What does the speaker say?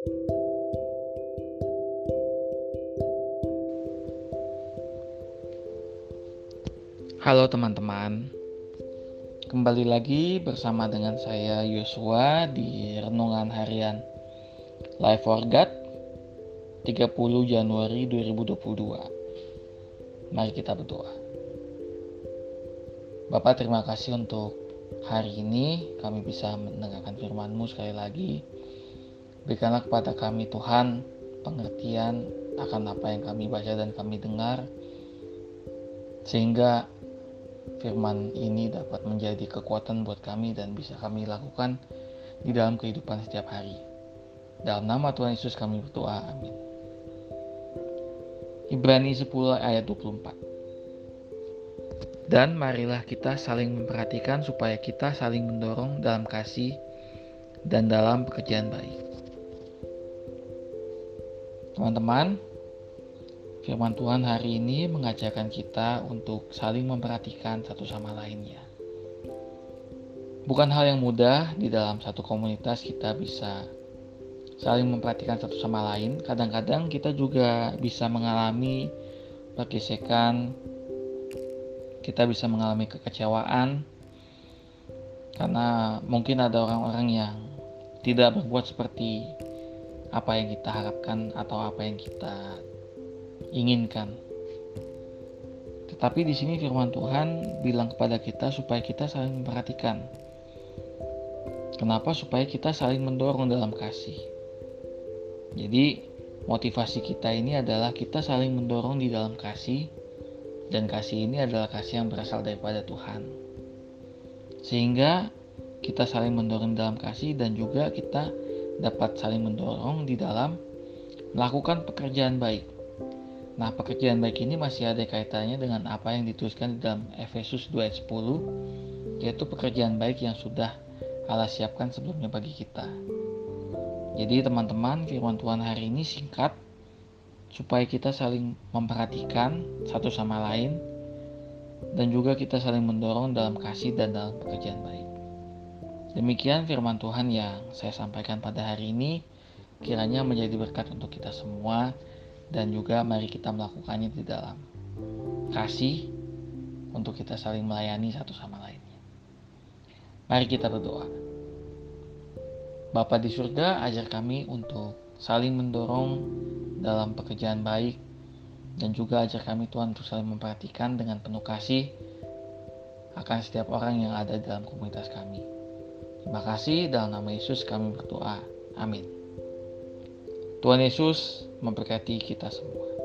Halo teman-teman, kembali lagi bersama dengan saya Yosua di Renungan Harian Life for God 30 Januari 2022. Mari kita berdoa. Bapak terima kasih untuk hari ini kami bisa mendengarkan firman-Mu sekali lagi. Berikanlah kepada kami Tuhan pengertian akan apa yang kami baca dan kami dengar sehingga firman ini dapat menjadi kekuatan buat kami dan bisa kami lakukan di dalam kehidupan setiap hari. Dalam nama Tuhan Yesus kami berdoa. Amin. Ibrani 10 ayat 24. Dan marilah kita saling memperhatikan supaya kita saling mendorong dalam kasih dan dalam pekerjaan baik. Teman-teman, Firman Tuhan hari ini mengajarkan kita untuk saling memperhatikan satu sama lainnya. Bukan hal yang mudah di dalam satu komunitas kita bisa saling memperhatikan satu sama lain. Kadang-kadang kita juga bisa mengalami pergesekan, kita bisa mengalami kekecewaan karena mungkin ada orang-orang yang tidak berbuat seperti apa yang kita harapkan atau apa yang kita inginkan. Tetapi di sini firman Tuhan bilang kepada kita supaya kita saling memperhatikan. Kenapa? Supaya kita saling mendorong dalam kasih. Jadi motivasi kita ini adalah kita saling mendorong di dalam kasih dan kasih ini adalah kasih yang berasal daripada Tuhan. Sehingga kita saling mendorong dalam kasih dan juga kita dapat saling mendorong di dalam melakukan pekerjaan baik Nah, pekerjaan baik ini masih ada kaitannya dengan apa yang dituliskan di dalam Efesus 2 ayat 10, yaitu pekerjaan baik yang sudah Allah siapkan sebelumnya bagi kita. Jadi teman-teman, firman Tuhan hari ini singkat, supaya kita saling memperhatikan satu sama lain, dan juga kita saling mendorong dalam kasih dan dalam pekerjaan baik. Demikian firman Tuhan yang saya sampaikan pada hari ini, kiranya menjadi berkat untuk kita semua, dan juga mari kita melakukannya di dalam kasih untuk kita saling melayani satu sama lainnya. Mari kita berdoa. Bapa di surga, ajar kami untuk saling mendorong dalam pekerjaan baik dan juga ajar kami Tuhan untuk saling memperhatikan dengan penuh kasih akan setiap orang yang ada dalam komunitas kami. Terima kasih dalam nama Yesus kami berdoa. Amin. Tuhan Yesus memberkati kita semua.